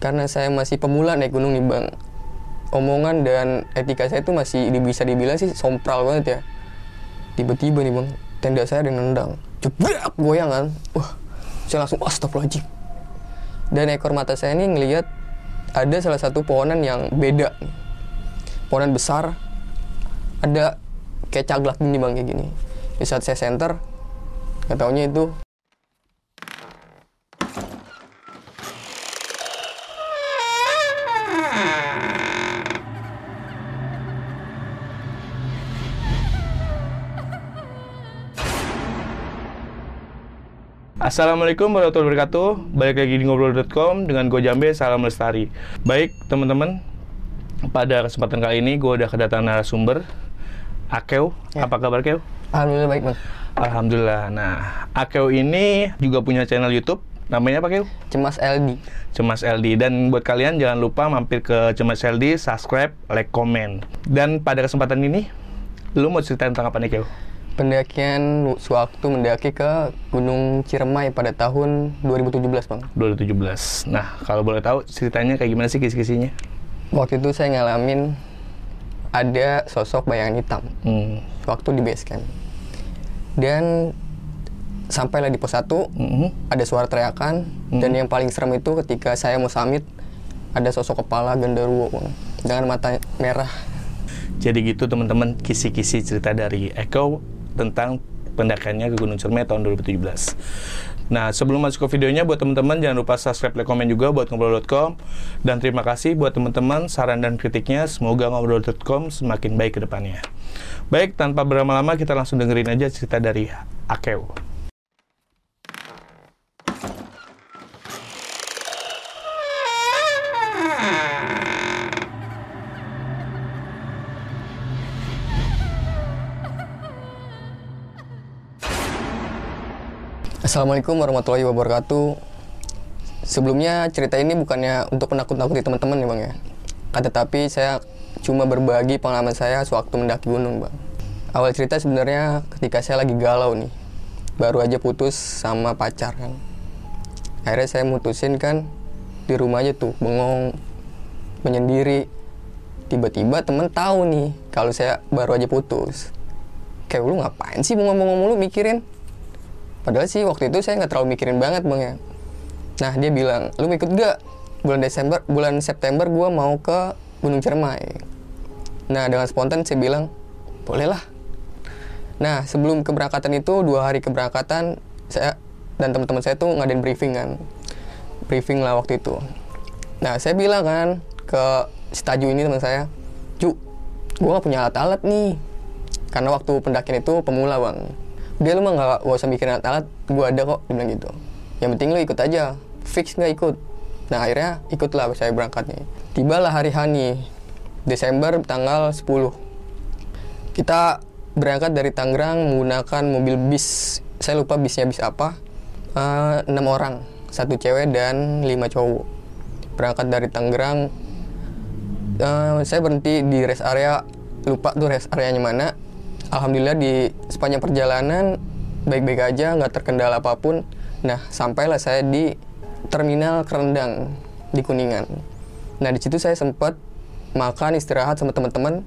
karena saya masih pemula naik gunung nih bang. Omongan dan etika saya itu masih bisa dibilang sih sompral banget ya. Tiba-tiba nih bang tenda saya ada nendang. Jebrak goyang kan. Wah saya langsung astagfirullahaladzim. Dan ekor mata saya ini ngelihat ada salah satu pohonan yang beda. Pohonan besar. Ada kayak caglak gini bang kayak gini. Di saat saya center nggak itu Assalamualaikum warahmatullahi wabarakatuh. Balik lagi di ngobrol.com dengan gue Jambe Salam Lestari. Baik teman-teman, pada kesempatan kali ini gue udah kedatangan narasumber Akeo. Ya. Apa kabar Akeo? alhamdulillah baik bang Alhamdulillah. Nah, Akeo ini juga punya channel YouTube. Namanya apa Akeo? cemas LD Cemas LD. Dan buat kalian jangan lupa mampir ke Cemas LD, subscribe, like, komen. Dan pada kesempatan ini, lu mau ceritain tentang apa nih Akeo? Pendakian sewaktu mendaki ke Gunung Ciremai pada tahun 2017 bang 2017. Nah, kalau boleh tahu ceritanya kayak gimana sih kisi-kisinya? waktu itu saya ngalamin ada sosok bayangan hitam Hmm. waktu di base camp dan sampailah di pos 1 Mhm. ada suara teriakan dan yang paling serem itu ketika saya mau summit ada sosok kepala genderuwo Bang. dengan mata merah Jadi gitu teman-teman kisi-kisi cerita dari Eko tentang pendakiannya ke Gunung Ciremai tahun 2017. Nah sebelum masuk ke videonya buat teman-teman jangan lupa subscribe, like, komen juga buat ngobrol.com dan terima kasih buat teman-teman saran dan kritiknya semoga ngobrol.com semakin baik ke depannya. Baik tanpa berlama-lama kita langsung dengerin aja cerita dari Akeo. Assalamualaikum warahmatullahi wabarakatuh. Sebelumnya cerita ini bukannya untuk menakut-nakuti teman-teman ya bang ya. Kan tetapi saya cuma berbagi pengalaman saya sewaktu mendaki gunung bang. Awal cerita sebenarnya ketika saya lagi galau nih. Baru aja putus sama pacar kan. Akhirnya saya mutusin kan di rumah aja tuh bengong menyendiri. Tiba-tiba temen tahu nih kalau saya baru aja putus. Kayak lu ngapain sih ngomong-ngomong mulu mikirin padahal sih waktu itu saya nggak terlalu mikirin banget bang ya. Nah dia bilang lu ikut gak bulan Desember bulan September gua mau ke Gunung Ciremai nah dengan spontan saya bilang boleh lah. Nah sebelum keberangkatan itu dua hari keberangkatan saya dan teman-teman saya tuh ngadain briefing kan. Briefing lah waktu itu. Nah saya bilang kan ke si Taju ini teman saya Ju gua nggak punya alat-alat nih. Karena waktu pendakian itu pemula bang dia lu mah nggak nggak usah mikirin alat-alat gue ada kok dia bilang gitu. Yang penting lu ikut aja fix nggak ikut. Nah akhirnya ikutlah saya berangkat nih. Tibalah hari hani Desember tanggal 10 kita berangkat dari Tangerang menggunakan mobil bis. Saya lupa bisnya bis apa. Eh, enam orang satu cewek dan lima cowok. Berangkat dari Tangerang Eh, saya berhenti di rest area. Lupa tuh rest areanya mana alhamdulillah di sepanjang perjalanan baik-baik aja nggak terkendala apa pun. Nah sampailah saya di terminal kerendang di kuningan. Nah di situ saya sempat makan istirahat sama teman-teman.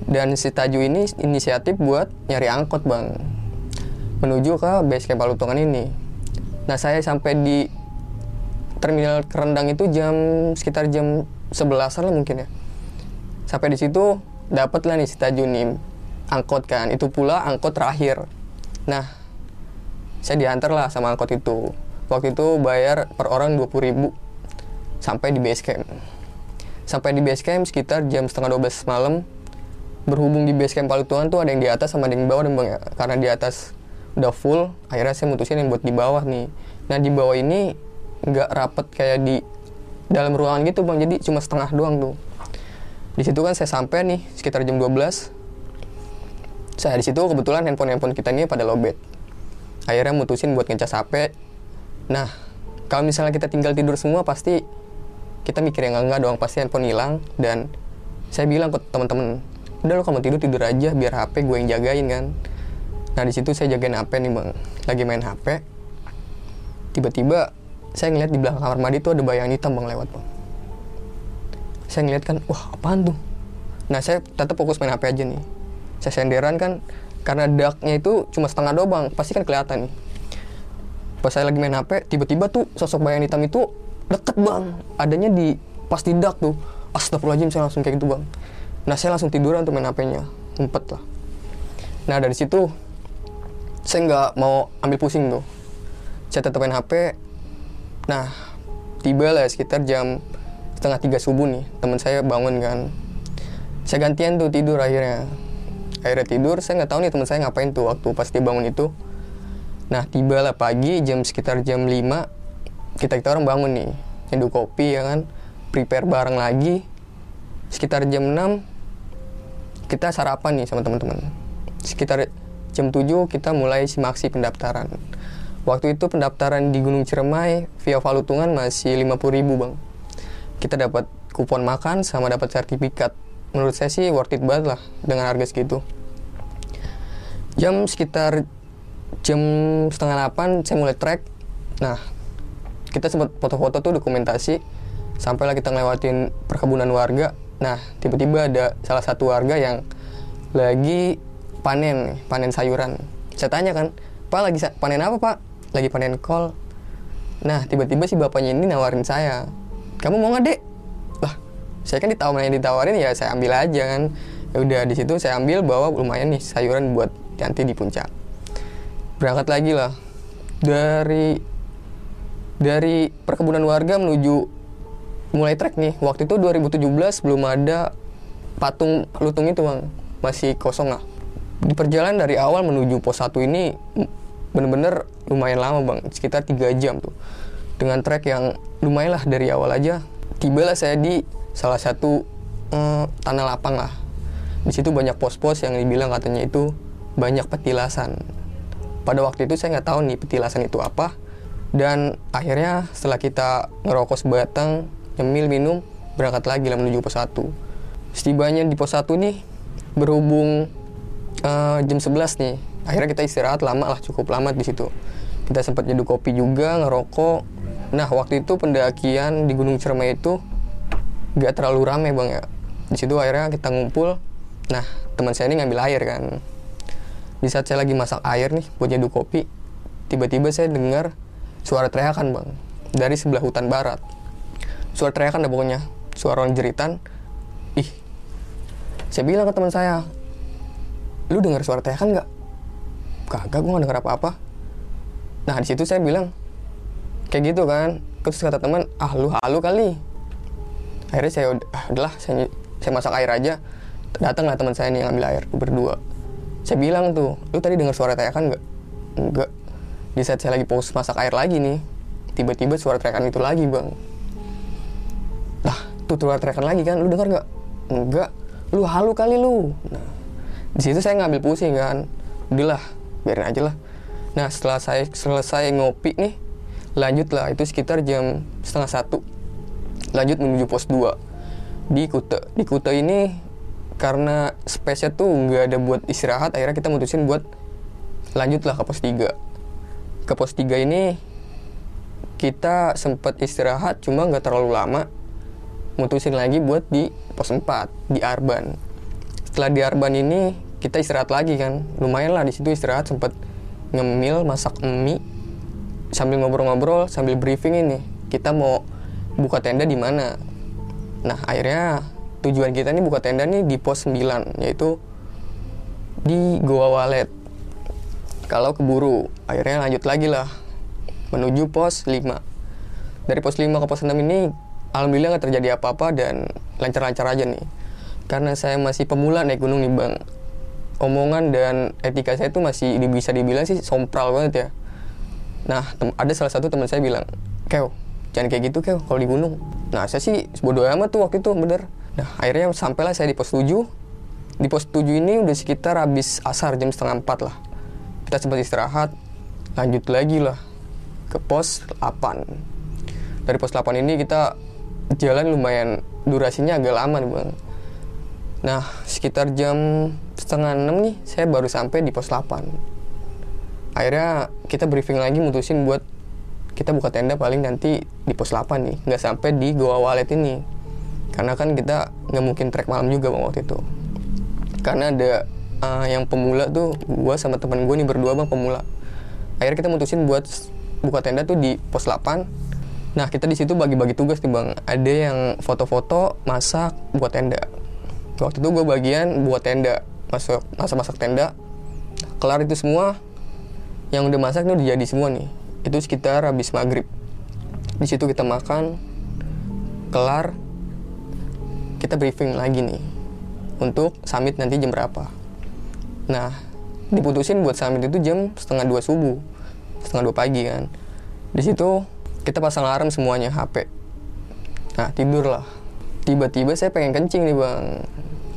Dan si Taju ini inisiatif buat nyari angkot bang. Menuju ke base camp Palutungan ini. Nah saya sampai di terminal kerendang itu jam sekitar jam 11-an lah mungkin ya. Sampai di situ dapat lah nih si Taju nih angkot kan. Itu pula angkot terakhir. Nah saya diantar lah sama angkot itu. Waktu itu bayar per orang 20.000 ribu sampai di base camp. Sampai di base camp sekitar jam setengah 12 malam. Berhubung di base camp Palutuan tuh ada yang di atas sama ada yang di bawah nih bang ya. Karena di atas udah full akhirnya saya mutusin yang buat di bawah nih. Nah di bawah ini nggak rapet kayak di dalam ruangan gitu bang. Jadi cuma setengah doang tuh. Di situ kan saya sampai nih sekitar jam 12 saya di situ kebetulan handphone handphone kita ini pada lobet. Akhirnya mutusin buat ngecas HP nah kalau misalnya kita tinggal tidur semua pasti kita mikir yang enggak doang pasti handphone hilang. Dan saya bilang ke teman-teman udah lo kamu tidur tidur aja biar HP gue yang jagain kan? Nah di situ saya jagain HP nih bang. Lagi main HP tiba-tiba saya ngeliat di belakang kamar mandi tuh ada bayangan hitam bang lewat bang. Saya ngeliat kan wah apaan tuh? Nah saya tetap fokus main HP aja nih saya kan karena darknya itu cuma setengah doang pasti kan kelihatan. Pas saya lagi main HP tiba-tiba tuh sosok bayangan hitam itu deket bang. Adanya di pas di dark tuh. Astagfirullahaladzim saya langsung kayak gitu bang. Nah saya langsung tiduran untuk main HP-nya ngumpet lah. Nah dari situ saya nggak mau ambil pusing tuh. Saya tetap main HP nah tiba lah sekitar jam setengah tiga subuh nih teman saya bangun kan. Saya gantian tuh tidur akhirnya akhirnya tidur saya nggak tahu nih teman saya ngapain tuh waktu pas dia bangun itu. Nah tiba lah pagi jam sekitar jam 5 kita kita orang bangun nih. Nyeduh kopi ya kan? Prepare bareng lagi. Sekitar jam 6 kita sarapan nih sama teman-teman. Sekitar jam 7 kita mulai simaksi pendaftaran. Waktu itu pendaftaran di Gunung Ciremai via Valutungan masih 50 ribu bang. Kita dapat kupon makan sama dapat sertifikat menurut saya sih worth it banget lah dengan harga segitu. Jam sekitar jam setengah delapan saya mulai trek nah kita sempat foto-foto tuh dokumentasi sampailah kita ngelewatin perkebunan warga. Nah tiba-tiba ada salah satu warga yang lagi panen panen sayuran. Saya tanya kan pak lagi panen apa pak? Lagi panen kol. Nah tiba-tiba si bapaknya ini nawarin saya kamu mau nggak dek saya kan ditawarin ditawarin ya saya ambil aja kan. Ya udah di situ saya ambil bawa lumayan nih sayuran buat nanti di puncak. Berangkat lagi lah. Dari dari perkebunan warga menuju mulai trek nih. Waktu itu 2017 belum ada patung lutung itu bang. Masih kosong lah di perjalanan dari awal menuju pos 1 ini bener-bener lumayan lama bang. Sekitar 3 jam tuh. Dengan trek yang lumayan lah dari awal aja. Tibalah saya di salah satu eh, tanah lapang lah. Di situ banyak pos-pos yang dibilang katanya itu banyak petilasan. Pada waktu itu saya nggak tahu nih petilasan itu apa. Dan akhirnya setelah kita ngerokok sebatang nyemil minum berangkat lagi lah menuju pos 1 setibanya di pos 1 nih berhubung uh, jam 11 nih akhirnya kita istirahat lama lah cukup lama di situ. Kita sempat nyeduh kopi juga ngerokok. Nah waktu itu pendakian di Gunung Ciremai itu nggak terlalu rame bang ya. Di situ akhirnya kita ngumpul. Nah teman saya ini ngambil air kan. Di saat saya lagi masak air nih buat nyeduh kopi tiba-tiba saya dengar suara teriakan bang dari sebelah hutan barat. Suara teriakan dah pokoknya. Suara orang jeritan ih. Saya bilang ke teman saya lu dengar suara teriakan nggak? Kagak gue nggak dengar apa-apa. Nah di situ saya bilang kayak gitu kan. Terus kata teman ah lu halu kali akhirnya saya ah, udahlah saya, saya masak air aja. Datanglah teman saya nih yang ambil air berdua. Saya bilang tuh lu tadi dengar suara teriakan nggak? Enggak di saat saya lagi pause masak air lagi nih tiba-tiba suara teriakan itu lagi bang. Lah tuh suara teriakan lagi kan? Lu dengar nggak? Enggak lu halu kali lu. Nah di situ saya ngambil pusing kan. Udahlah biarin aja lah. Nah setelah saya selesai ngopi nih lanjut lah itu sekitar jam setengah satu lanjut menuju pos 2 di Kuta di Kuta ini karena space tuh nggak ada buat istirahat akhirnya kita mutusin buat lanjut lah ke pos 3 ke pos 3 ini kita sempat istirahat cuma nggak terlalu lama. Mutusin lagi buat di pos 4 di Arban. Setelah di Arban ini kita istirahat lagi kan. Lumayan lah di situ istirahat sempat ngemil masak mie sambil ngobrol-ngobrol sambil briefing ini. Kita mau buka tenda di mana? Nah akhirnya tujuan kita nih buka tenda nih di pos 9 yaitu di Goa Walet. Kalau keburu akhirnya lanjut lagi lah menuju pos 5 dari pos 5 ke pos 6 ini alhamdulillah nggak terjadi apa-apa dan lancar-lancar aja nih. Karena saya masih pemula naik gunung nih bang. Omongan dan etika saya tuh masih bisa dibilang sih sompral banget ya. Nah ada salah satu teman saya bilang keo jangan kayak gitu keo kalau di gunung. Nah saya sih bodoh amat tuh waktu itu bener. Nah akhirnya sampailah saya di pos 7 di pos 7 ini udah sekitar habis asar jam setengah 4 lah. Kita sempat istirahat. Lanjut lagi lah ke pos 8 dari pos 8 ini kita jalan lumayan. Durasinya agak lama nih bang. Nah sekitar jam setengah 6 nih saya baru sampai di pos 8 akhirnya kita briefing lagi mutusin buat kita buka tenda paling nanti di pos 8 nih nggak sampai di Goa Walet ini. Karena kan kita nggak mungkin trek malam juga bang waktu itu. Karena ada uh, yang pemula tuh gue sama teman gue nih berdua bang pemula. Akhirnya kita mutusin buat buka tenda tuh di pos 8 nah kita di situ bagi-bagi tugas nih bang. Ada yang foto-foto masak buat tenda. Waktu itu gue bagian buat tenda masuk masak-masak tenda. Kelar itu semua yang udah masak nih udah jadi semua nih itu sekitar habis maghrib. Di situ kita makan kelar kita briefing lagi nih untuk summit nanti jam berapa. Nah diputusin buat summit itu jam setengah dua subuh setengah dua pagi kan. Di situ kita pasang alarm semuanya HP nah tidur lah tiba-tiba saya pengen kencing nih bang.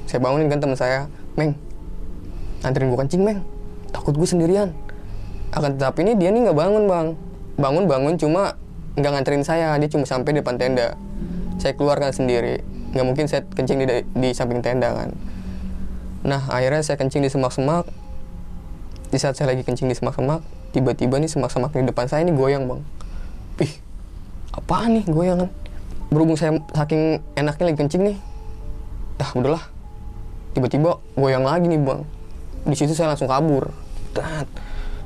Saya bangunin kan teman saya meng anterin gue kencing meng. Takut gue sendirian akan tetapi ini dia nih nggak bangun bang. Bangun bangun cuma nggak nganterin saya. Dia cuma sampai depan tenda. Saya keluarkan sendiri. Nggak mungkin saya kencing di, di samping tenda kan. Nah akhirnya saya kencing di semak-semak. Di saat saya lagi kencing di semak-semak tiba-tiba nih semak-semak di depan saya ini goyang bang. Ih apaan nih goyangan? Berhubung saya saking enaknya lagi kencing nih. Dah udahlah. Tiba-tiba goyang lagi nih bang. Di situ saya langsung kabur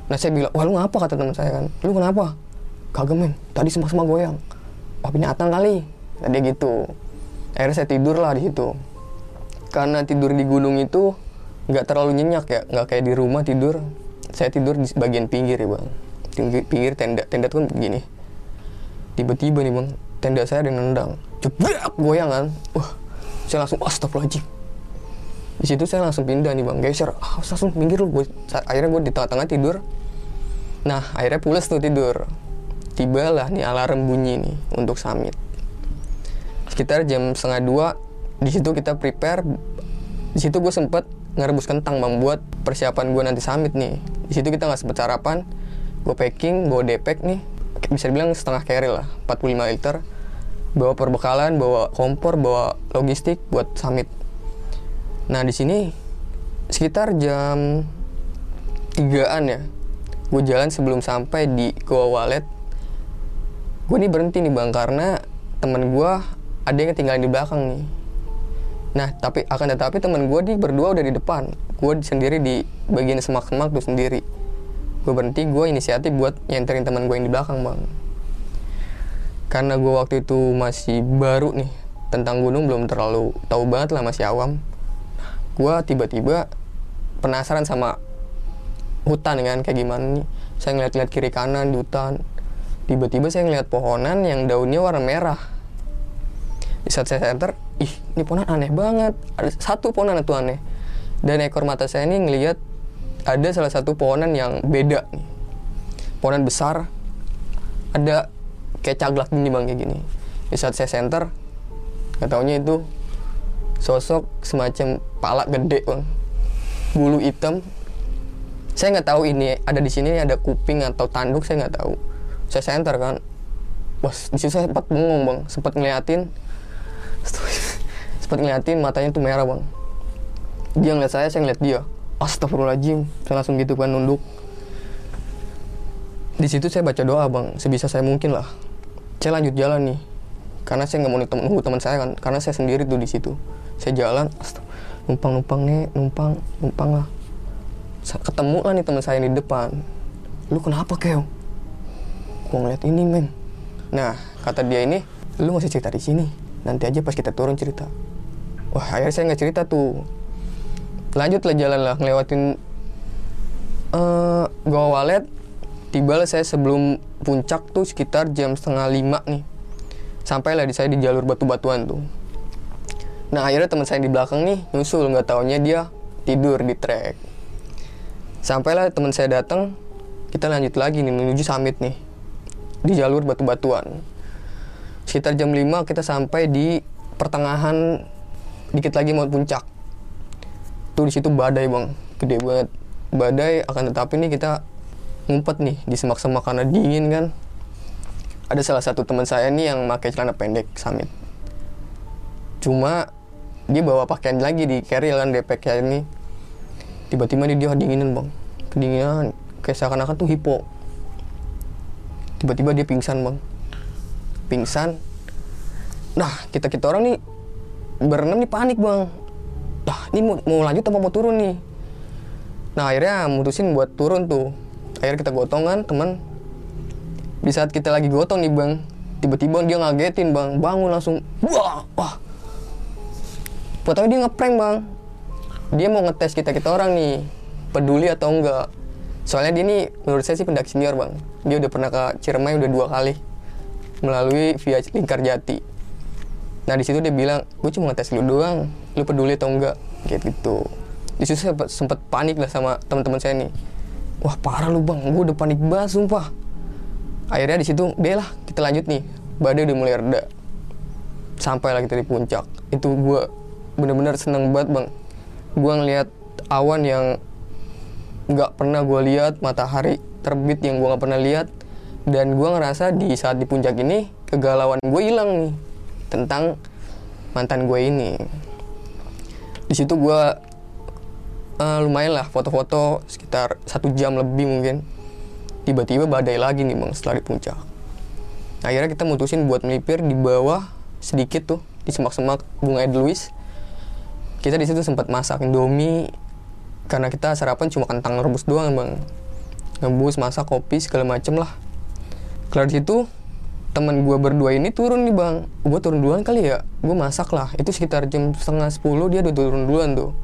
nah saya bilang wah lu ngapa? kata teman saya kan. Lu kenapa? Kagak men. Tadi semak-semak goyang. Wah binatang kali. Nah, dia gitu. Akhirnya saya tidur lah di situ. Karena tidur di gunung itu nggak terlalu nyenyak ya. Nggak kayak di rumah tidur. Saya tidur di bagian pinggir ya bang. Pinggir, pinggir tenda. Tenda tuh kan begini. Tiba-tiba nih bang tenda saya ada nendang. Cepet goyang kan. Wah saya langsung astagfirullahaladzim di situ saya langsung pindah nih bang. Geser. Ah langsung pinggir lu gue akhirnya gue di tengah-tengah tidur. Nah akhirnya pulas tuh tidur. Tibalah nih alarm bunyi nih untuk summit. Sekitar jam setengah dua di situ kita prepare. Di situ gue sempet ngerebus kentang bang buat persiapan gue nanti summit nih. Di situ kita nggak sempet sarapan. Gue packing bawa depek nih. Bisa dibilang setengah carry lah 45 liter. Bawa perbekalan bawa kompor bawa logistik buat summit nah di sini sekitar jam 3an ya. Gue jalan sebelum sampai di Goa Walet gue nih berhenti nih bang karena temen gue ada yang ketinggalan di belakang nih. Nah tapi akan tetapi teman gue di berdua udah di depan. Gue sendiri di bagian semak-semak tuh sendiri. Gue berhenti gue inisiatif buat nyenterin teman gue yang di belakang bang. Karena gue waktu itu masih baru nih tentang gunung belum terlalu tahu banget lah masih awam gue tiba-tiba penasaran sama hutan kan kayak gimana nih. Saya ngeliat-ngeliat kiri kanan di hutan. Tiba-tiba saya ngeliat pohonan yang daunnya warna merah. Di saat saya center ih ini pohonan aneh banget. Ada satu pohonan itu aneh. Dan ekor mata saya ini ngeliat ada salah satu pohonan yang beda nih. Pohonan besar ada kayak caglak gini bang kayak gini. Di saat saya center nggak taunya itu sosok semacam pala gede bang. Bulu hitam. Saya nggak tahu ini ada di sini ada kuping atau tanduk saya nggak tahu. Saya center kan. Wah di situ saya sempat bengong bang. Sempat ngeliatin. Sempat ngeliatin matanya tuh merah bang. Dia ngeliat saya saya ngeliat dia. Astagfirullahaladzim. Saya langsung gitu kan nunduk. Di situ saya baca doa bang. Sebisa saya mungkin lah. Saya lanjut jalan nih. Karena saya nggak mau nunggu teman saya kan. Karena saya sendiri tuh di situ saya jalan numpang numpang nih numpang numpang lah. Ketemu lah nih teman saya di depan. Lu kenapa keo gua ngeliat ini men. Nah kata dia ini lu usah cerita di sini. Nanti aja pas kita turun cerita. Wah akhirnya saya nggak cerita tuh. Lanjut lah jalan lah ngelewatin uh, Goa Walet. Tibalah saya sebelum puncak tuh sekitar jam setengah lima nih. Sampailah di saya di jalur batu-batuan tuh nah akhirnya teman saya di belakang nih nyusul nggak taunya dia tidur di trek. Sampailah teman saya datang kita lanjut lagi nih menuju summit nih di jalur batu-batuan. Sekitar jam 5 kita sampai di pertengahan dikit lagi mau puncak. Tuh di situ badai bang. Gede banget. Badai akan tetapi nih kita ngumpet nih di semak-semak karena dingin kan. Ada salah satu teman saya nih yang pakai celana pendek samit cuma dia bawa pakaian lagi di carry kan kayak ini. Tiba-tiba dia, dia kedinginan bang. Kedinginan. Kayak seakan-akan tuh hipo. Tiba-tiba dia pingsan bang. Pingsan. Nah kita kita orang nih berenam nih panik bang. Lah ini mau, mau lanjut apa mau turun nih? Nah akhirnya mutusin buat turun tuh. Akhirnya kita gotongan teman. Di saat kita lagi gotong nih bang tiba-tiba dia ngagetin bang. Bangun langsung wah wah Pertama dia ngeprank bang. Dia mau ngetes kita kita orang nih peduli atau enggak. Soalnya dia nih menurut saya sih pendak senior bang. Dia udah pernah ke Ciremai udah dua kali melalui via lingkar jati. Nah di situ dia bilang gue cuma ngetes lu doang lu peduli atau enggak? Kayak gitu. Di situ saya sempet, panik lah sama teman-teman saya nih. Wah parah lu bang. Gue udah panik banget sumpah. Akhirnya di situ lah kita lanjut nih. Badai udah mulai reda. Sampai kita di puncak. Itu gue bener-bener seneng banget bang. Gue ngeliat awan yang nggak pernah gue lihat matahari terbit yang gue nggak pernah lihat dan gue ngerasa di saat di puncak ini kegalauan gue hilang nih tentang mantan gue ini. Di situ gue uh, lumayan lah foto-foto sekitar satu jam lebih mungkin. Tiba-tiba badai lagi nih bang setelah di puncak. Akhirnya kita mutusin buat melipir di bawah sedikit tuh di semak-semak bunga Edelweiss kita di situ sempat masak indomie karena kita sarapan cuma kentang rebus doang bang. Ngebus masak kopi segala macem lah. Kelar situ teman gue berdua ini turun nih bang. Gue turun duluan kali ya gue masak lah. Itu sekitar jam setengah sepuluh dia udah turun duluan tuh.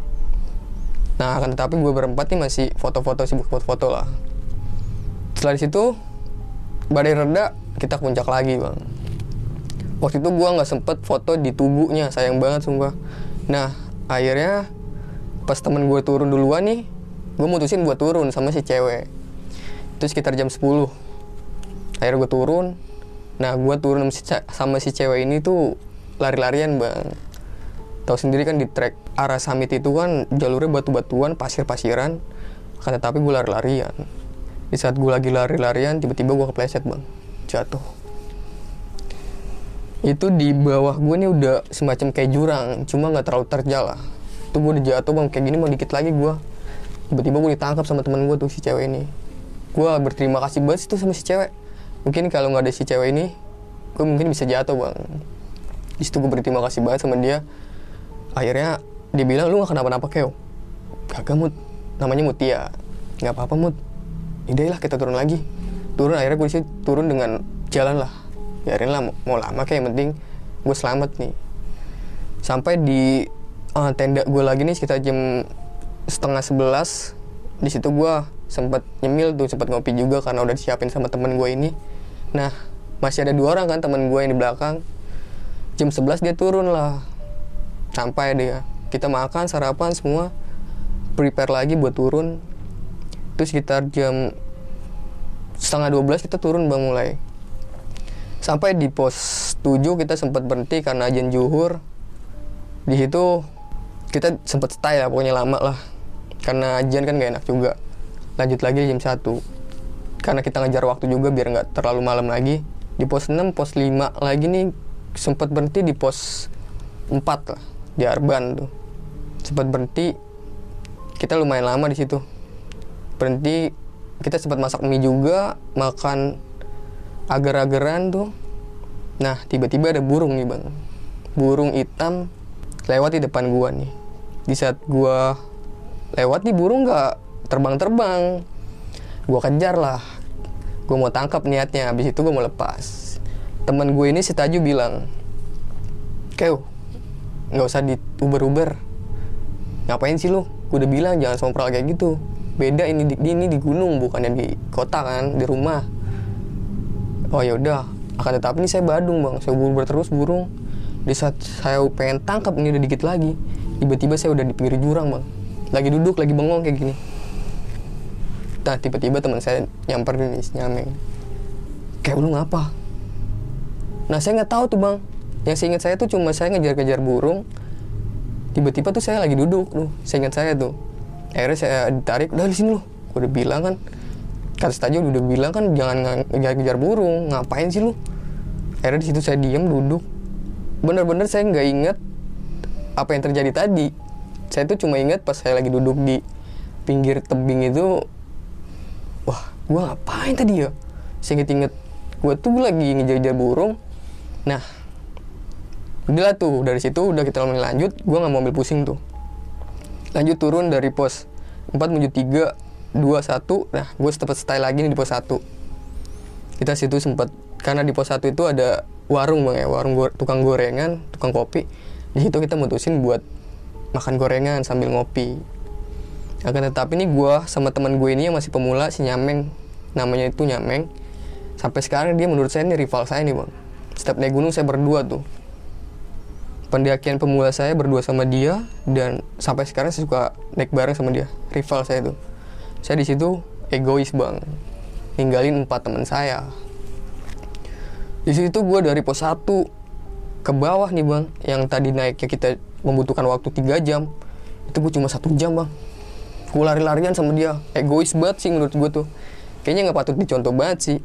Nah akan tetapi gue berempat nih masih foto-foto sibuk foto-foto lah. Setelah situ badai reda kita puncak lagi bang. Waktu itu gue nggak sempet foto di tubuhnya sayang banget sumpah. Nah akhirnya pas temen gue turun duluan nih gue mutusin buat turun sama si cewek. Itu sekitar jam 10 akhirnya gue turun. Nah gue turun sama si, sama si cewek ini tuh lari-larian bang. Tahu sendiri kan di trek arah summit itu kan jalurnya batu-batuan pasir-pasiran. Kan tetapi gue lari-larian. Di saat gue lagi lari-larian tiba-tiba gue kepleset bang. Jatuh itu di bawah gue nih udah semacam kayak jurang cuma nggak terlalu terjal lah. Itu gue udah jatuh bang. Kayak gini mau dikit lagi gue tiba-tiba gue ditangkap sama teman gue tuh si cewek ini. Gue berterima kasih banget tuh sama si cewek. Mungkin kalau nggak ada si cewek ini gue mungkin bisa jatuh bang. Di situ gue berterima kasih banget sama dia. Akhirnya dia bilang lu nggak kenapa-napa keo? Kagak mut. Namanya Mutia nggak apa-apa mut. Lah kita turun lagi. Turun akhirnya gue turun dengan jalan lah biarin lah mau lama kayak yang penting gue selamat nih. Sampai di uh, tenda gue lagi nih sekitar jam setengah sebelas di situ gue sempat nyemil tuh sempat ngopi juga karena udah disiapin sama temen gue ini. Nah masih ada dua orang kan temen gue yang di belakang. Jam 11 dia turun lah. Sampai dia kita makan sarapan semua prepare lagi buat turun. Itu sekitar jam setengah 12 kita turun bang mulai sampai di pos 7 kita sempat berhenti karena ajan juhur. Di situ kita sempat stay lah pokoknya lama lah. Karena ajan kan gak enak juga. Lanjut lagi jam 1 karena kita ngejar waktu juga biar nggak terlalu malam lagi. Di pos 6 pos 5 lagi nih sempat berhenti di pos 4 lah di Arban tuh. Sempat berhenti kita lumayan lama di situ. Berhenti kita sempat masak mie juga makan agar-agaran tuh nah tiba-tiba ada burung nih bang. Burung hitam lewat di depan gua nih. Di saat gua lewat nih burung nggak terbang-terbang. Gua kejar lah. Gua mau tangkap niatnya. Habis itu gua mau lepas. Teman gue ini si Taju bilang keo nggak usah di uber-uber. Ngapain sih lu? Gue udah bilang jangan sompral kayak gitu. Beda ini di, ini di gunung bukannya di kota kan di rumah oh ya udah. Akan tetapi ini saya Badung bang. Saya buru terus burung. Di saat saya pengen tangkap ini udah dikit lagi. Tiba-tiba saya udah di pinggir jurang bang. Lagi duduk lagi bengong kayak gini. Nah tiba-tiba teman saya nyamper nih nyameng kayak lu ngapa? Nah saya nggak tahu tuh bang. Yang saya ingat saya tuh cuma saya ngejar-ngejar burung. Tiba-tiba tuh saya lagi duduk tuh saya ingat saya tuh. Akhirnya saya ditarik udah di sini loh udah bilang kan kata saja udah bilang kan jangan ngejar-ngejar burung. Ngapain sih lu? Akhirnya di situ saya diam duduk. Bener-bener saya nggak inget apa yang terjadi tadi. Saya tuh cuma ingat pas saya lagi duduk di pinggir tebing itu wah gua ngapain tadi ya? Saya inget-inget gue tuh lagi ngejar-ngejar burung. Nah udah lah tuh dari situ udah kita lanjut gue nggak mau ambil pusing tuh. Lanjut turun dari pos 4 menuju 3 2 1 nah gue sempat stay lagi nih di pos 1 kita situ sempat karena di pos 1 itu ada warung bang ya warung go- tukang gorengan tukang kopi. Di situ kita mutusin buat makan gorengan sambil ngopi. Akan tetapi nih gue sama teman gue ini yang masih pemula si Nyameng. Namanya itu Nyameng. Sampai sekarang dia menurut saya ini rival saya nih bang. Setiap naik gunung saya berdua tuh. Pendakian pemula saya berdua sama dia dan sampai sekarang saya suka naik bareng sama dia rival saya tuh saya di situ egois bang. Ninggalin empat teman saya. Di situ gue dari pos 1 ke bawah nih bang. Yang tadi naiknya kita membutuhkan waktu 3 jam itu gue cuma satu jam bang. Gue lari-larian sama dia. Egois banget sih menurut gue tuh. Kayaknya nggak patut dicontoh banget sih.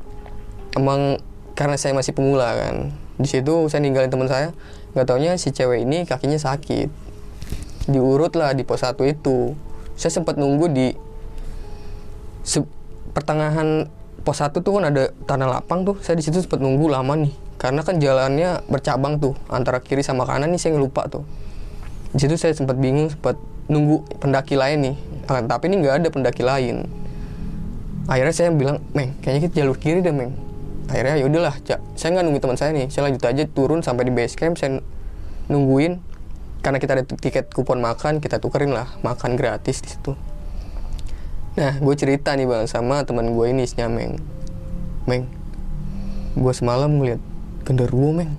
Emang karena saya masih pemula kan. Di situ saya ninggalin teman saya. Nggak taunya si cewek ini kakinya sakit. Diurut lah di pos 1 itu. Saya sempat nunggu di se- pertengahan pos 1 tuh kan ada tanah lapang tuh. Saya di situ sempat nunggu lama nih. Karena kan jalannya bercabang tuh antara kiri sama kanan nih saya lupa tuh. Di situ saya sempat bingung sempat nunggu pendaki lain nih. Ah, tapi ini nggak ada pendaki lain. Akhirnya saya bilang meng kayaknya kita jalur kiri deh meng. Akhirnya ya udahlah saya nggak nunggu teman saya nih. Saya lanjut aja turun sampai di base camp saya nungguin. Karena kita ada tiket kupon makan kita tukerin lah makan gratis di situ nah gue cerita nih bang sama teman gue ini si Nyameng. Meng gue semalam ngeliat genderuwo meng.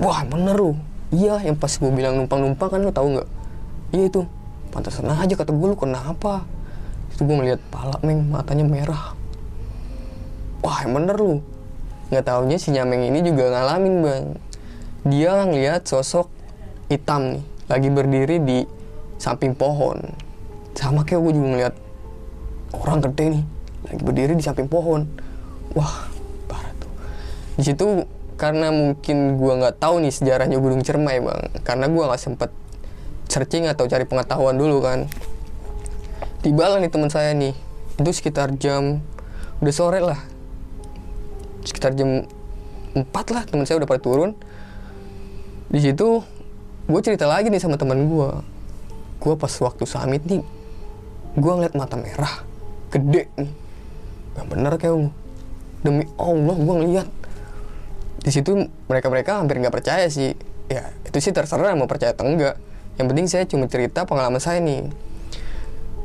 Wah bener lu iya yang pas gue bilang numpang-numpang kan lu tahu nggak? Iya itu. Pantasan aja kata gue lu kenapa? Itu gue ngeliat pala meng matanya merah. Wah yang bener lu nggak taunya si nyameng ini juga ngalamin bang. Dia ngeliat sosok hitam nih lagi berdiri di samping pohon. Sama kayak gue juga ngeliat orang gede nih lagi berdiri di samping pohon. Wah parah tuh. Di situ karena mungkin gua nggak tahu nih sejarahnya Gunung Cermai bang. Karena gua nggak sempet searching atau cari pengetahuan dulu kan. Tiba lah nih teman saya nih itu sekitar jam udah sore lah. Sekitar jam 4 lah teman saya udah pada turun. Di situ gue cerita lagi nih sama teman gue gue pas waktu summit nih gue ngeliat mata merah gede. Nih gak bener kayak demi Allah gue ngeliat. Di situ mereka mereka hampir nggak percaya sih. Ya itu sih terserah mau percaya atau enggak yang penting saya cuma cerita pengalaman saya nih.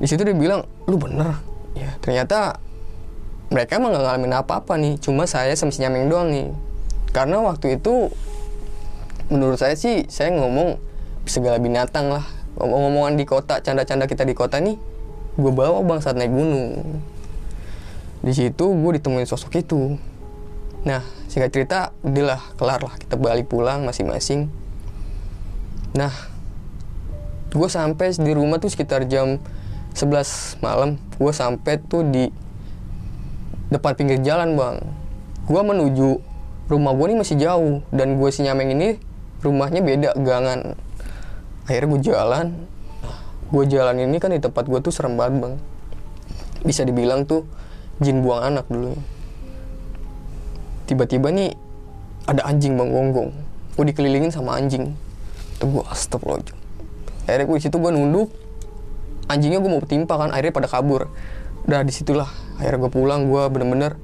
Di situ dia bilang lu bener. Ya ternyata mereka emang nggak ngalamin apa-apa nih. Cuma saya sama si nyameng doang nih. Karena waktu itu menurut saya sih saya ngomong segala binatang lah. Ngomong-ngomongan di kota canda-canda kita di kota nih gue bawa bang saat naik gunung. Di situ gue ditemuin sosok itu. Nah singkat cerita udahlah kelar lah kita balik pulang masing-masing. Nah gue sampai di rumah tuh sekitar jam 11 malam. Gue sampai tuh di depan pinggir jalan bang. Gue menuju rumah gue nih masih jauh. Dan gue si nyameng ini rumahnya beda gangan. Akhirnya gue jalan gue jalan ini kan di tempat gue tuh serem banget bang. Bisa dibilang tuh jin buang anak dulu. Tiba-tiba nih ada anjing bang gonggong gue dikelilingin sama anjing. Tuh gue astagfirullahaladzim. Akhirnya gue situ gue nunduk. Anjingnya gue mau timpa kan akhirnya pada kabur. Udah di situlah akhirnya gue pulang gue bener-bener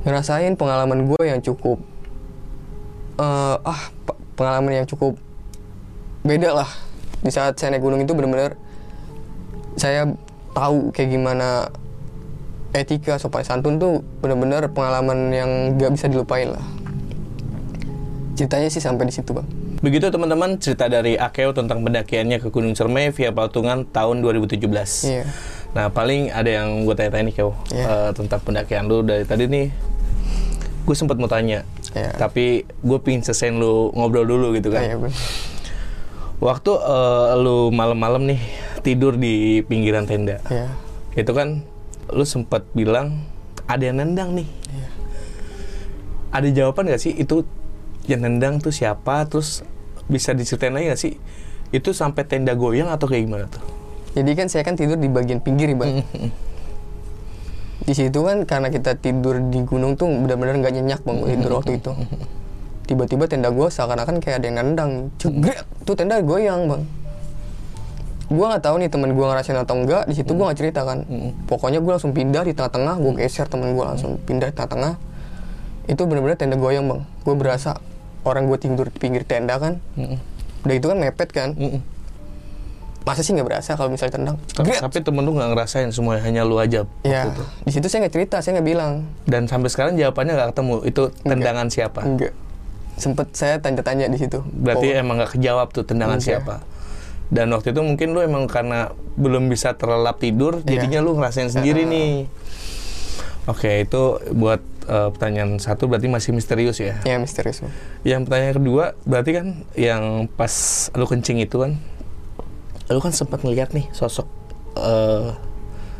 ngerasain pengalaman gue yang cukup eh, ah pe- pengalaman yang cukup beda lah di saat saya naik gunung itu bener-bener saya tahu kayak gimana etika sopan santun tuh bener-bener pengalaman yang gak bisa dilupain lah ceritanya sih sampai di situ bang Begitu teman-teman cerita dari Akeo tentang pendakiannya ke Gunung Cermai via Patungan tahun 2017. Iya. Nah paling ada yang gue tanya-tanya nih Keo Iya. eh, tentang pendakian lu dari tadi nih. Gue sempat mau tanya, Iya. tapi gue pingin selesaiin lu ngobrol dulu gitu kan. Iya, Bang. Waktu eh, lu malam-malam nih tidur di pinggiran tenda, Iya. itu kan lu sempat bilang ada yang nendang nih. Iya. Ada jawaban gak sih itu yang nendang tuh siapa? Terus bisa diceritain lagi gak sih? Itu sampai tenda goyang atau kayak gimana tuh? Jadi kan saya kan tidur di bagian pinggir, bang. Di situ kan karena kita tidur di gunung tuh benar-benar nggak nyenyak bang tidur waktu itu. Tiba-tiba tenda gue seakan-akan kayak ada yang nendang. Jegret tuh tenda goyang bang. Gue nggak tahu nih temen gue ngerasain atau enggak di situ gue nggak cerita kan. Pokoknya gue langsung pindah di tengah-tengah gue geser temen gue langsung pindah di tengah-tengah. Itu bener-bener tenda goyang bang. Gue berasa orang gue tidur di pinggir tenda kan. Udah itu kan mepet kan. Mm-mm. masa sih nggak berasa kalau misalnya tendang? Tapi, tapi temen lu nggak ngerasain semuanya hanya lu aja ya di situ saya nggak cerita saya nggak bilang. Dan sampai sekarang jawabannya nggak ketemu. Itu tendangan siapa? enggak sempet saya tanya-tanya di situ Berarti Oh, emang nggak kejawab tuh tendangan Enggak. siapa. Dan waktu itu mungkin lu emang karena belum bisa terlelap tidur, Iya. jadinya lu ngerasain sendiri nih. Oke, itu buat eh, pertanyaan satu berarti masih misterius ya. ya misterius Bang. Yang pertanyaan kedua berarti kan yang pas lu kencing itu kan, lu kan sempat ngeliat nih sosok eh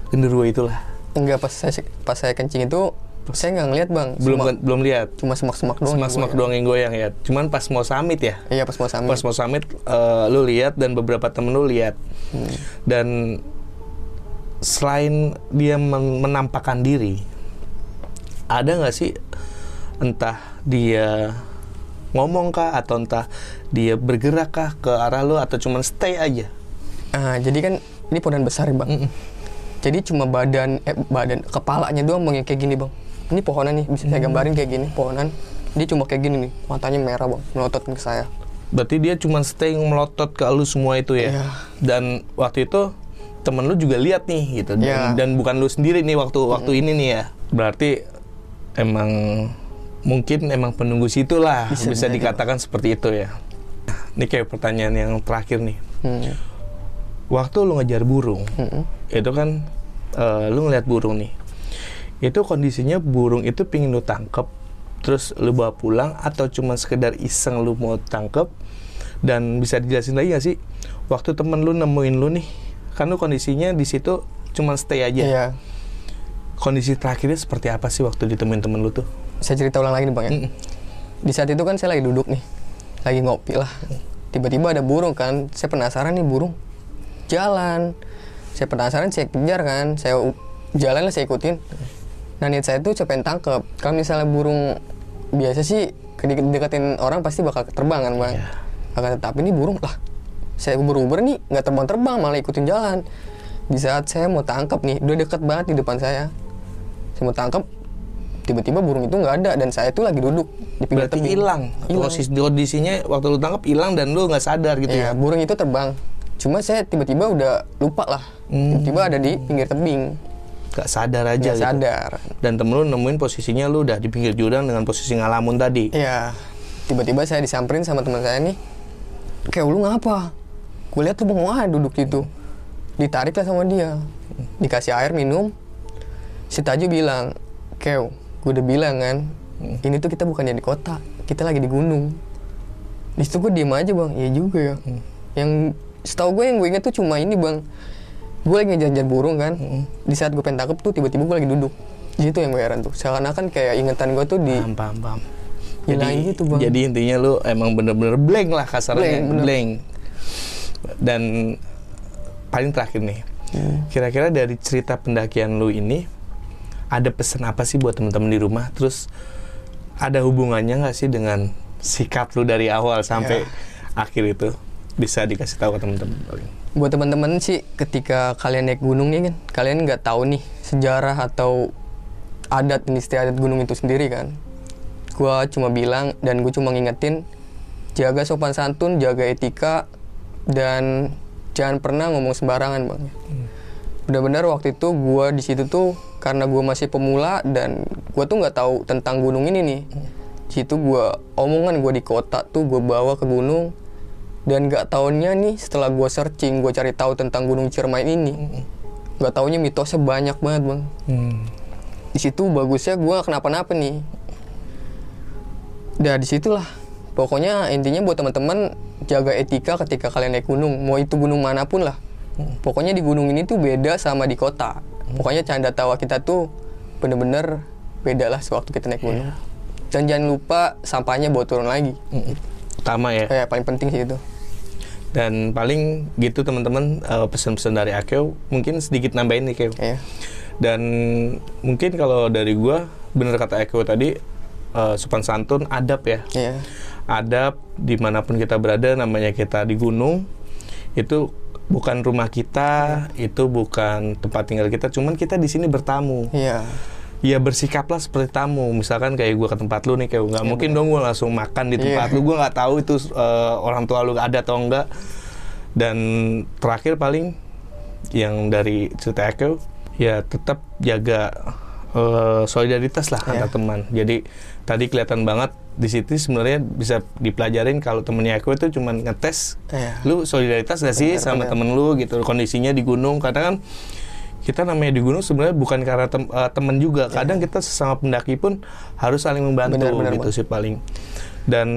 genderuwo itulah. enggak pas saya pas saya kencing itu saya nggak ngeliat bang Belum Semak- belum lihat. cuma semak-semak doang Semak-semak yang doang yang goyang ya. Cuman pas mau summit ya. iya pas mau sambil Pas mau summit eh, lu lihat dan beberapa temen lu lihat. Hmm. Dan selain dia men- menampakkan diri, ada nggak sih entah dia ngomong kah atau entah dia bergerak kah ke arah lu atau cuman stay aja? Ah, jadi kan ini pohon besar ya bang. Mm-mm. Jadi cuma badan, eh, badan, kepalanya doang bang yang kayak gini bang. Ini pohonan nih, bisa Hmm. saya gambarin kayak gini, pohonan. Dia cuma kayak gini nih, matanya merah bang, melotot ke saya. Berarti dia cuman stay melotot ke lu semua itu ya. Iya. Dan waktu itu temen lu juga lihat nih gitu. Dan, Iya. dan bukan lu sendiri nih waktu waktu ini nih ya. Berarti emang mungkin emang penunggu situ lah bisa, Bisa dikatakan seperti itu ya. Ini kayak pertanyaan yang terakhir nih. Hmm. Waktu lu ngejar burung, Mm-mm. itu kan eh, lu ngeliat burung nih. Itu kondisinya burung itu pingin lu tangkep, terus lu bawa pulang atau cuma sekedar iseng lu mau tangkep dan bisa dijelasin lagi gak sih waktu temen lu nemuin lu nih kan lu kondisinya di situ cuma stay aja Iya. kondisi terakhirnya seperti apa sih waktu ditemuin temen lu tuh Saya cerita ulang lagi nih bang ya. Mm-mm. Di saat itu kan saya lagi duduk nih, lagi ngopi lah. Tiba-tiba ada burung kan, saya penasaran nih burung. Jalan. Saya penasaran, saya kejar kan. Saya jalan lah saya ikutin. Nah niat saya tuh saya pengen tangkep. Kalau misalnya burung biasa sih deketin orang pasti bakal terbang kan bang. Iya. Akan tetapi ini burung lah. Saya uber-uber nih nggak terbang-terbang malah ikutin jalan. Di saat saya mau tangkap nih, udah deket banget di depan saya. Saya mau tangkap, tiba-tiba burung itu nggak ada dan saya tuh lagi duduk di pinggir berarti tebing. hilang kondisinya waktu lu tangkep hilang dan lu nggak sadar gitu Iya, ya burung itu terbang. Cuma saya tiba-tiba udah lupa lah. Hmm. Tiba-tiba ada di pinggir tebing. Nggak sadar aja Nggak gitu. sadar. dan temen lu nemuin posisinya lu udah di pinggir jurang dengan posisi ngalamun tadi Iya. Tiba-tiba saya disamperin sama teman saya nih. Kayak lu ngapa? Gue lihat tuh bengong duduk situ. Ditarik lah sama dia. Dikasih air minum. Si Taju bilang, Kew, gue udah bilang kan, ini tuh kita bukannya di kota, kita lagi di gunung. Di situ gue diem aja bang, iya juga ya. Yang setahu gue yang gue inget tuh cuma ini bang, gue lagi ngejar-ngejar burung kan. Di saat gue pengen tuh tiba-tiba gue lagi duduk. Di situ yang gue heran tuh. Seakan-akan kayak ingetan gue tuh di paham paham paham Hilahin gitu, Bang. jadi intinya lu emang bener-bener blank lah kasarnya Blank, bener. blank dan paling terakhir nih Hmm. kira-kira dari cerita pendakian lu ini ada pesan apa sih buat teman-teman di rumah terus ada hubungannya nggak sih dengan sikap lu dari awal sampai Ya. akhir itu bisa dikasih tahu ke teman-teman paling buat teman-teman sih ketika kalian naik gunung nih kan kalian nggak tahu nih sejarah atau adat dan istiadat gunung itu sendiri kan. Gua cuma bilang dan gue cuma ngingetin jaga sopan santun jaga etika dan jangan pernah ngomong sembarangan bang. Benar-benar waktu itu gua di situ tuh karena gua masih pemula dan gua tuh nggak tahu tentang gunung ini nih. Di situ gua omongan gua di kota tuh gua bawa ke gunung dan nggak taunya nih setelah gua searching gua cari tahu tentang gunung Ciremai ini nggak taunya mitosnya banyak banget bang. Hmm. di situ bagusnya gua kenapa-napa nih. Dah di situlah pokoknya intinya buat teman-teman jaga etika ketika kalian naik gunung. Mau itu gunung mana pun lah. Pokoknya di gunung ini tuh beda sama di kota. Pokoknya canda tawa kita tuh bener-bener beda lah sewaktu kita naik gunung. Dan jangan lupa sampahnya bawa turun lagi. Utama ya. Kayak paling penting sih itu dan paling gitu teman-teman eh, pesan-pesan dari Akeo mungkin sedikit nambahin nih Keo ya dan mungkin kalau dari gua bener kata Eko tadi eh, sopan santun, adab ya. Iya. Adab di mana pun kita berada, namanya kita di gunung, itu bukan rumah kita, itu bukan tempat tinggal kita, cuman kita di sini bertamu. Iya. Ya bersikaplah seperti tamu. Misalkan kayak gue ke tempat lu nih, kayak nggak mungkin dong gue langsung makan di tempat Iya. lu. Gue nggak tahu itu eh, orang tua lu ada atau enggak. Dan terakhir paling yang dari cerita Eko, ya tetap jaga eh, solidaritas lah Iya. antar teman. Jadi tadi kelihatan banget di situ sebenarnya bisa dipelajarin kalau temennya Eko itu cuma ngetes Iya. lu solidaritas gak sih Benar, sama benar. temen lu gitu kondisinya di gunung kadang kan kita namanya di gunung sebenarnya bukan karena tem, eh, temen juga. Kadang kita sesama pendaki pun harus saling membantu Benar, benar, gitu sih paling. Dan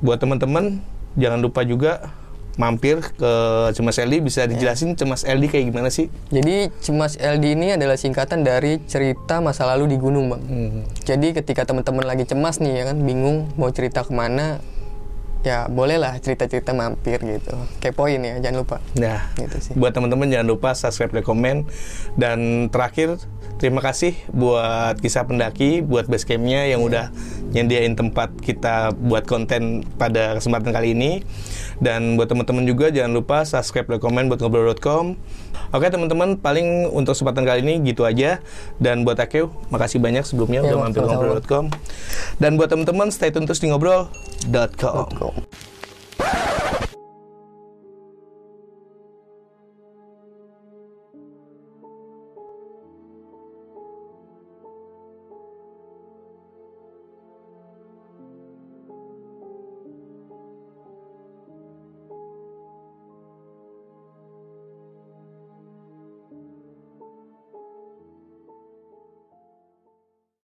buat teman-teman jangan lupa juga mampir ke Cemas LD bisa dijelasin Cemas LD kayak gimana sih? Jadi Cemas LD ini adalah singkatan dari cerita masa lalu di gunung, Bang. Hmm. Jadi ketika teman-teman lagi cemas nih ya kan, bingung mau cerita ke mana, ya bolehlah cerita-cerita mampir gitu. Kepoin ya, jangan lupa. Nah, Gitu sih. buat teman-teman jangan lupa subscribe, like, komen, dan terakhir terima kasih buat kisah pendaki, buat basecampnya yang udah nyediain tempat kita buat konten pada kesempatan kali ini. Dan buat teman-teman juga jangan lupa subscribe, like, komen buat ngobrol.com. Oke teman-teman, paling untuk kesempatan kali ini gitu aja. Dan buat Akeu, makasih banyak sebelumnya Ya, udah mampir ngobrol.com. Dan buat teman-teman stay tune terus di ngobrol.com. Go.